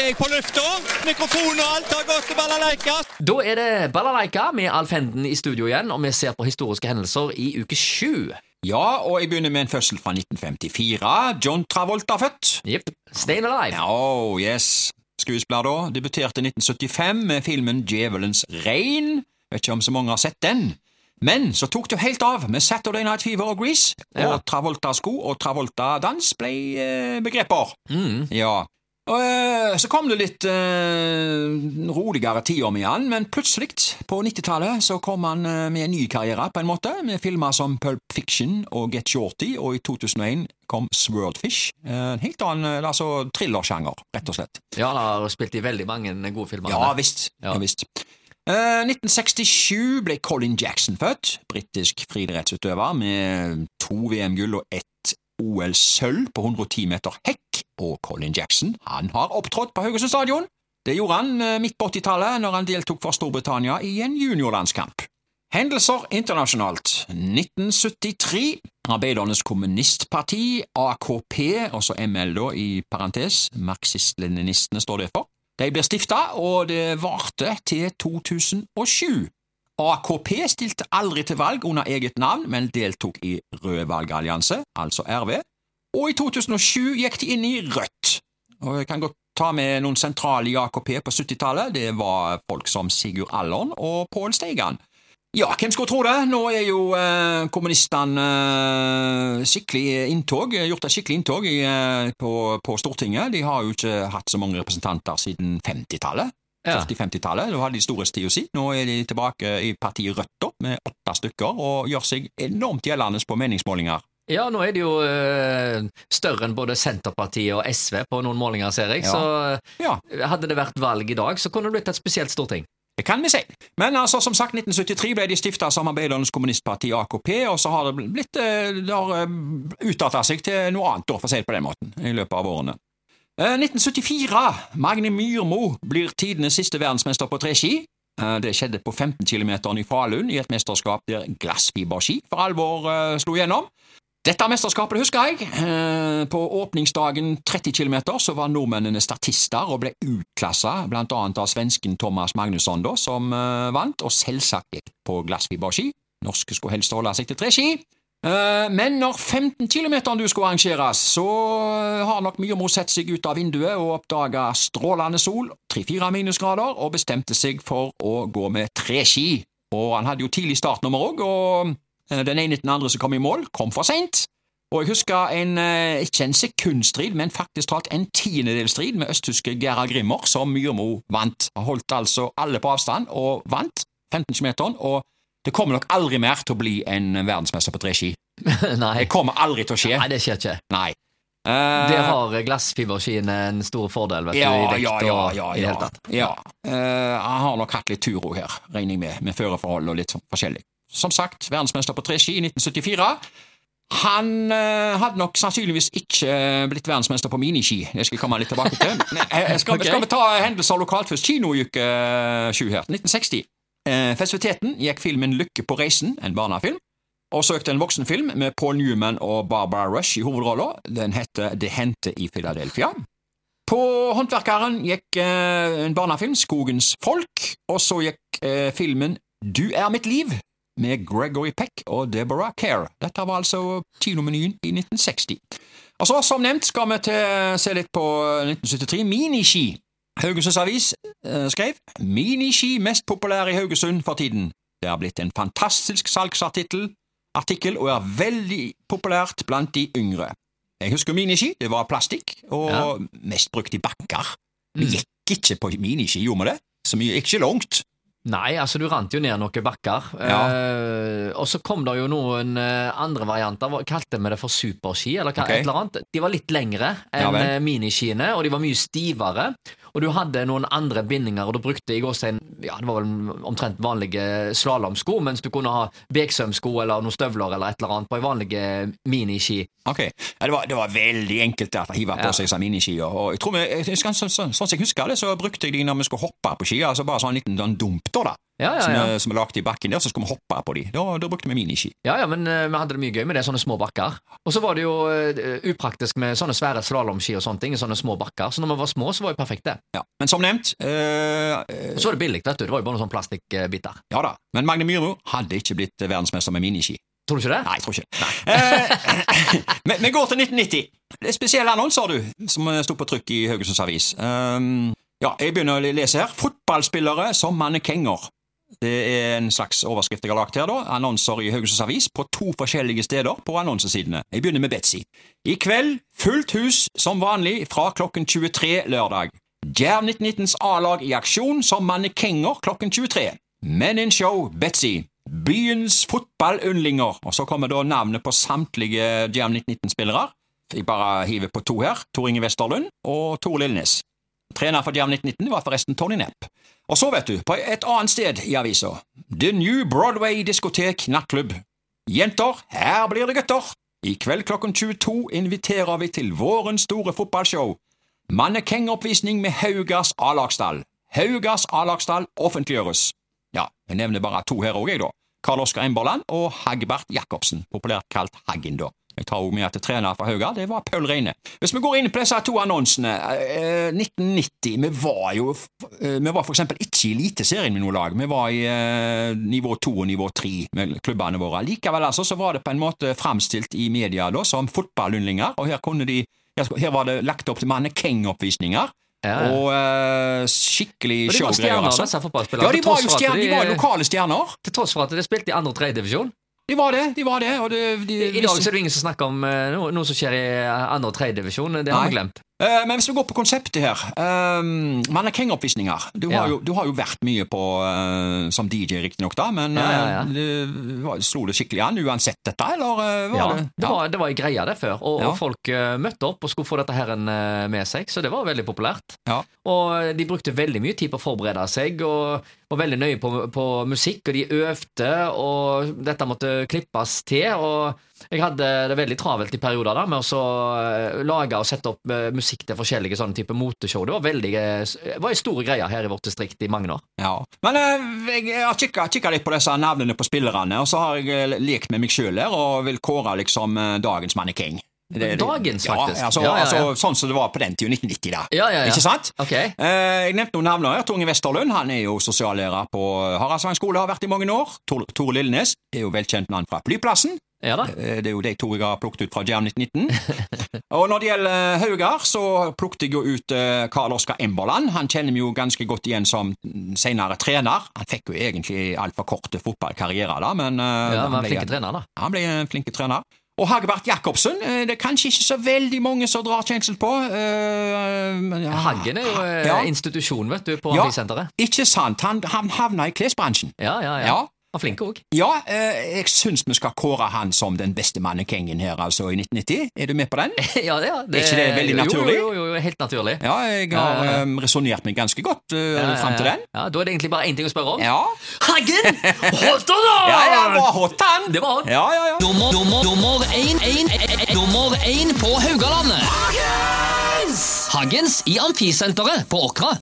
er jeg på lufta. Mikrofon og alt har gått til balalaika. Da er det Balalaika med Alf Henden i studio igjen, og vi ser på historiske hendelser i uke sju. Ja, og jeg begynner med en fødsel fra 1954. John Travolta født. Jepp. Stayin' Alive. Oh, yes. Skuespiller da. Debuterte 1975 med filmen Djevelens regn. Vet ikke om så mange har sett den. Men så tok det helt av med Saturday Night Fever og Grease, og Ja. Travolta-sko og Travolta-dans ble eh, begreper. Mm. Ja. Og, eh, så kom det litt eh, roligere tider med han, men plutselig, på 90-tallet, så kom han eh, med en ny karriere, på en måte, med filmer som Pulp Fiction og Get Shorty, og i 2001 kom Swordfish. Eh, En helt annen altså thrillersjanger, rett og slett. Ja, han har spilt i veldig mange gode filmer. Ja visst. Ja. Ja. visst. Eh, 1967 ble Colin Jackson født, britisk friidrettsutøver med to VM-gull og ett OL-sølv på 110 meter hekk. Og Colin Jackson han har opptrådt på Haugesund stadion. Det gjorde han eh, midt på 80-tallet, når han deltok for Storbritannia i en juniorlandskamp. Hendelser internasjonalt. 1973. Arbeidernes kommunistparti, AKP, altså ML da, i parentes, marxist-leninistene står det for. De ble stifta, og det varte til 2007. AKP stilte aldri til valg under eget navn, men deltok i Rød valgallianse, altså RV, og i 2007 gikk de inn i Rødt. Og jeg kan godt ta med noen sentrale i AKP på 70-tallet, det var folk som Sigurd Allon og Pål Steigan. Ja, hvem skulle tro det? Nå er jo eh, kommunistene eh, skikkelig inntog, gjort et skikkelig inntog i, eh, på, på Stortinget. De har jo ikke hatt så mange representanter siden 50-tallet. Ja. 40-50-tallet. Da hadde de storhetstida si. Nå er de tilbake i partiet Rødt da, med åtte stykker, og gjør seg enormt gjeldende på meningsmålinger. Ja, nå er det jo eh, større enn både Senterpartiet og SV på noen målinger, ser jeg. Ja. Så Ja, eh, hadde det vært valg i dag, så kunne det blitt et spesielt storting. det kan vi si. Men altså, som sagt, 1973 ble de stifta som Arbeidernes kommunistparti, AKP, og så har det blitt eh, Det har eh, seg til noe annet, for å si det på den måten, i løpet av årene. Eh, 1974. Magne Myrmo blir tidenes siste verdensmester på treski. Det skjedde på 15 km i Falun, i et mesterskap der glassfiberski for alvor slo gjennom. Dette mesterskapet husker jeg. Eh, På åpningsdagen 30 km så var nordmennene statister og ble utklassa, blant annet av svensken Thomas Magnusson, da, som eh, vant, og selvsagt gikk på glassfiberski. Norske skulle helst holde seg til treski. ski. Men når 15 km du skulle arrangeres, så eh, har nok Myrmo sett seg ut av vinduet og oppdaga strålende sol, 3-4 minusgrader, og bestemte seg for å gå med treski. Og han hadde jo tidlig startnummer òg, og eh, den ene etter den andre som kom i mål, kom for seint. Og jeg husker en, eh, ikke en sekundstrid, men faktisk talt en tiendedelsstrid med østtyske Gerhard Grimmer, som Myrmo vant. Han holdt altså alle på avstand, og vant 15 km, og det kommer nok aldri mer til å bli en verdensmester på treski. Nei. Det kommer aldri til å skje. Nei, det skjer ikke. Nei. Uh, Det har glassfiberskiene en stor fordel, vet ja, du, i vekt ja, ja, og ja, i det hele tatt. ja. Uh, han har nok hatt litt turo her, regner jeg med, med føreforhold og litt sånn forskjellig. Som sagt, verdensmester på treski i 1974. Han eh, hadde nok sannsynligvis ikke eh, blitt verdensmester på miniski, det skal jeg komme litt tilbake til. Men, eh, skal, okay. skal vi ta hendelser lokalt først? Kino uh, uke eh, her. 1960. Eh, festiviteten gikk filmen Lykke på reisen, en barnefilm. Og søkte en voksenfilm med Paul Newman og Barbara Rush i hovedrolla. Den heter Det hendte i Philadelphia. På Håndverkeren gikk eh, en barnefilm, Skogens folk, og så gikk eh, filmen Du er mitt liv, med Gregory Peck og Deborah Kerr. Dette var altså kinomenyen i 1960. Og så, som nevnt, skal vi til, se litt på 1973, miniski. Haugesunds Avis eh, skrev Miniski mest populær i Haugesund for tiden. Det har blitt en fantastisk salgsartikkel artikkel, og er veldig populært blant de yngre. Jeg husker miniski, det var plastikk, og Ja. mest brukt i bakker. Vi Mm. gikk ikke på miniski, gjorde vi det? Så mye ikke langt. Nei, altså du rant jo ned noen bakker. Ja. Eh, og så kom det jo noen eh, andre varianter. Kalte vi det for superski, eller hva, Ok. et eller annet? De var litt lengre enn vel. eh, miniskiene, og de var mye stivere. Og du hadde noen andre bindinger, og du brukte i gåstein ja, det var vel omtrent vanlige slalåmsko, mens du kunne ha beksømsko eller noen støvler eller et eller annet på ei vanlig eh, miniski. Ok, ja, det, var, det var veldig enkelt der, å hive på seg sånn miniski. Og, og jeg tror vi, sånn, som jeg husker det, så brukte jeg de når vi skulle hoppe på ski. altså Bare sånn liten sånn dump, da. da. Ja, ja, som, ja. er- som er lagt i bakken der, så skulle vi hoppe på de. Da, da brukte vi miniski. Ja, ja, men uh, vi hadde det mye gøy med det, sånne små bakker. Og så var det jo uh, upraktisk med sånne svære slalåmski og sånne ting, sånne små bakker. Så når vi var små, så var det perfekt, det. Ja. Men som nevnt uh, Og så var det billig, vet du. Det var jo bare noen sånne plastikkbiter. Ja da. Men Magne Myrmo hadde ikke blitt verdensmester med miniski. Tror du ikke det? Nei, jeg tror ikke det. Vi går til 1990. Det er spesielle annonser, du, som sto på trykk i Haugesunds Avis. Um, ja, jeg begynner å lese her. Fotballspillere som mannekenger. Det er en slags overskrift jeg har lagt her, da. Annonser i Haugesunds Avis på to forskjellige steder på annonsesidene. Jeg begynner med Betzy. I kveld fullt hus som vanlig fra klokken 23 lørdag. Djerv 1919s A-lag i aksjon som mannekenger klokken 23. Men in show Betzy. Byens fotballyndlinger. Og så kommer da navnet på samtlige Djerv 1919-spillere. Jeg bare hiver på to her. Tor Inge Westerlund og Tor Lillenes. Trener for Jam 1919 var forresten Tony Nepp. Og så, vet du, på et annet sted i avisa. The New Broadway Diskotek Nattklubb. Jenter, her blir det gutter! I kveld klokken 22 inviterer vi til vårens store fotballshow. Mannekengoppvisning med Haugas A-lagsstall. Haugas A-lagsstall offentliggjøres. Ja, jeg nevner bare to her òg, jeg, da. Karl Oskar Emberland og Hagbert Jacobsen, populært kalt Haggen, da. Jeg tar også med at trener fra Hauga, det var Paul Reine. Hvis vi går inn på disse to annonsene eh, 1990, vi var jo eh, Vi var for eksempel ikke i Eliteserien med noe lag, vi var i eh, nivå to og nivå tre med klubbene våre. Likevel altså, så var det på en måte framstilt i media da som fotballyndlinger, og her kunne de her, var det lagt opp til mannekengoppvisninger. Ja. Og uh, skikkelig showgreier, altså. Ja, de var jo stjerner, de var lokale stjerner. Til tross for at de spilte i andre og tredje divisjon. De var det, de var det. Og det de, I dag så er det ingen som snakker om eh, noe, noe som skjer i andre og tredjedivisjon. Det har vi glemt. Eh, men hvis vi går på konseptet her um, Mannekengoppvisninger. Du, har Ja. jo- du har jo vært mye på uh, som DJ, riktignok, da, men Ja, ja, ja. eh, slo det skikkelig an uansett dette, eller uh, var Ja, det det var, det var en greie det før, og, Ja. og folk møtte opp og skulle få dette her med seg, så det var veldig populært. Ja. Og de brukte veldig mye tid på å forberede seg, og var veldig nøye på, på musikk, og de øvde, og dette måtte klippes til, og jeg hadde det veldig travelt i perioder da, med å eh, lage og sette opp eh, musikk til forskjellige sånne type moteshow. Det var veldig, eh, det var en stor greie her i vårt distrikt i mange år. Ja. Men eh, jeg har kikka, litt på disse navnene på spillerne, og så har jeg eh, lekt med meg sjøl her og vil kåre liksom eh, dagens mannekeng. Det- Dagens, faktisk. Ja, altså, Ja, ja, altså sånn som det var på den tida, 1990, da. Ja, ja, ja. Ikke sant? Okay. Eh, jeg nevnte noen navner her. Tor Inge Westerlund han er jo sosiallærer på Haraldsvang skole, har vært i mange år. Tor, Tor Lillenes er jo velkjent navn fra Flyplassen. Ja. Eh, Det er jo de to jeg har plukket ut fra Jam 1919. og når det gjelder Haugar, så plukket jeg jo ut eh, Karl Oskar Emberland. Han kjenner vi jo ganske godt igjen som senere trener. Han fikk jo egentlig altfor korte fotballkarriere, da, men eh, Ja, han ble- flinke trener, da. han ble en flink trener. Og Hagebert Jacobsen, eh, det er kanskje ikke så veldig mange som drar kjensel på. Uh, ja. Haggen er jo eh, Ja. institusjon, vet du, på Ja. Amfisenteret. Ikke sant, han, han havna i klesbransjen. Ja, ja, ja. Ja. Han er flink òg. Ja, eh, jeg syns vi skal kåre han som den beste mannekengen her, altså, i 1990. Er du med på den? ja, det, ja. Er ikke det veldig naturlig? Jo, jo, jo, helt naturlig. Ja, jeg har Ja, ja, ja. eh, resonnert meg ganske godt uh, Ja, ja, fram til den. Ja, Da er det egentlig bare én ting å spørre om. Ja. Haggen! Holdt han da! Ja, ja, var hot, han! Det var hot. Ja, ja, ja. Nummer, nummer, nummer én, én, én, dommer én på Haugalandet. Haggens i Amfisenteret på Åkra.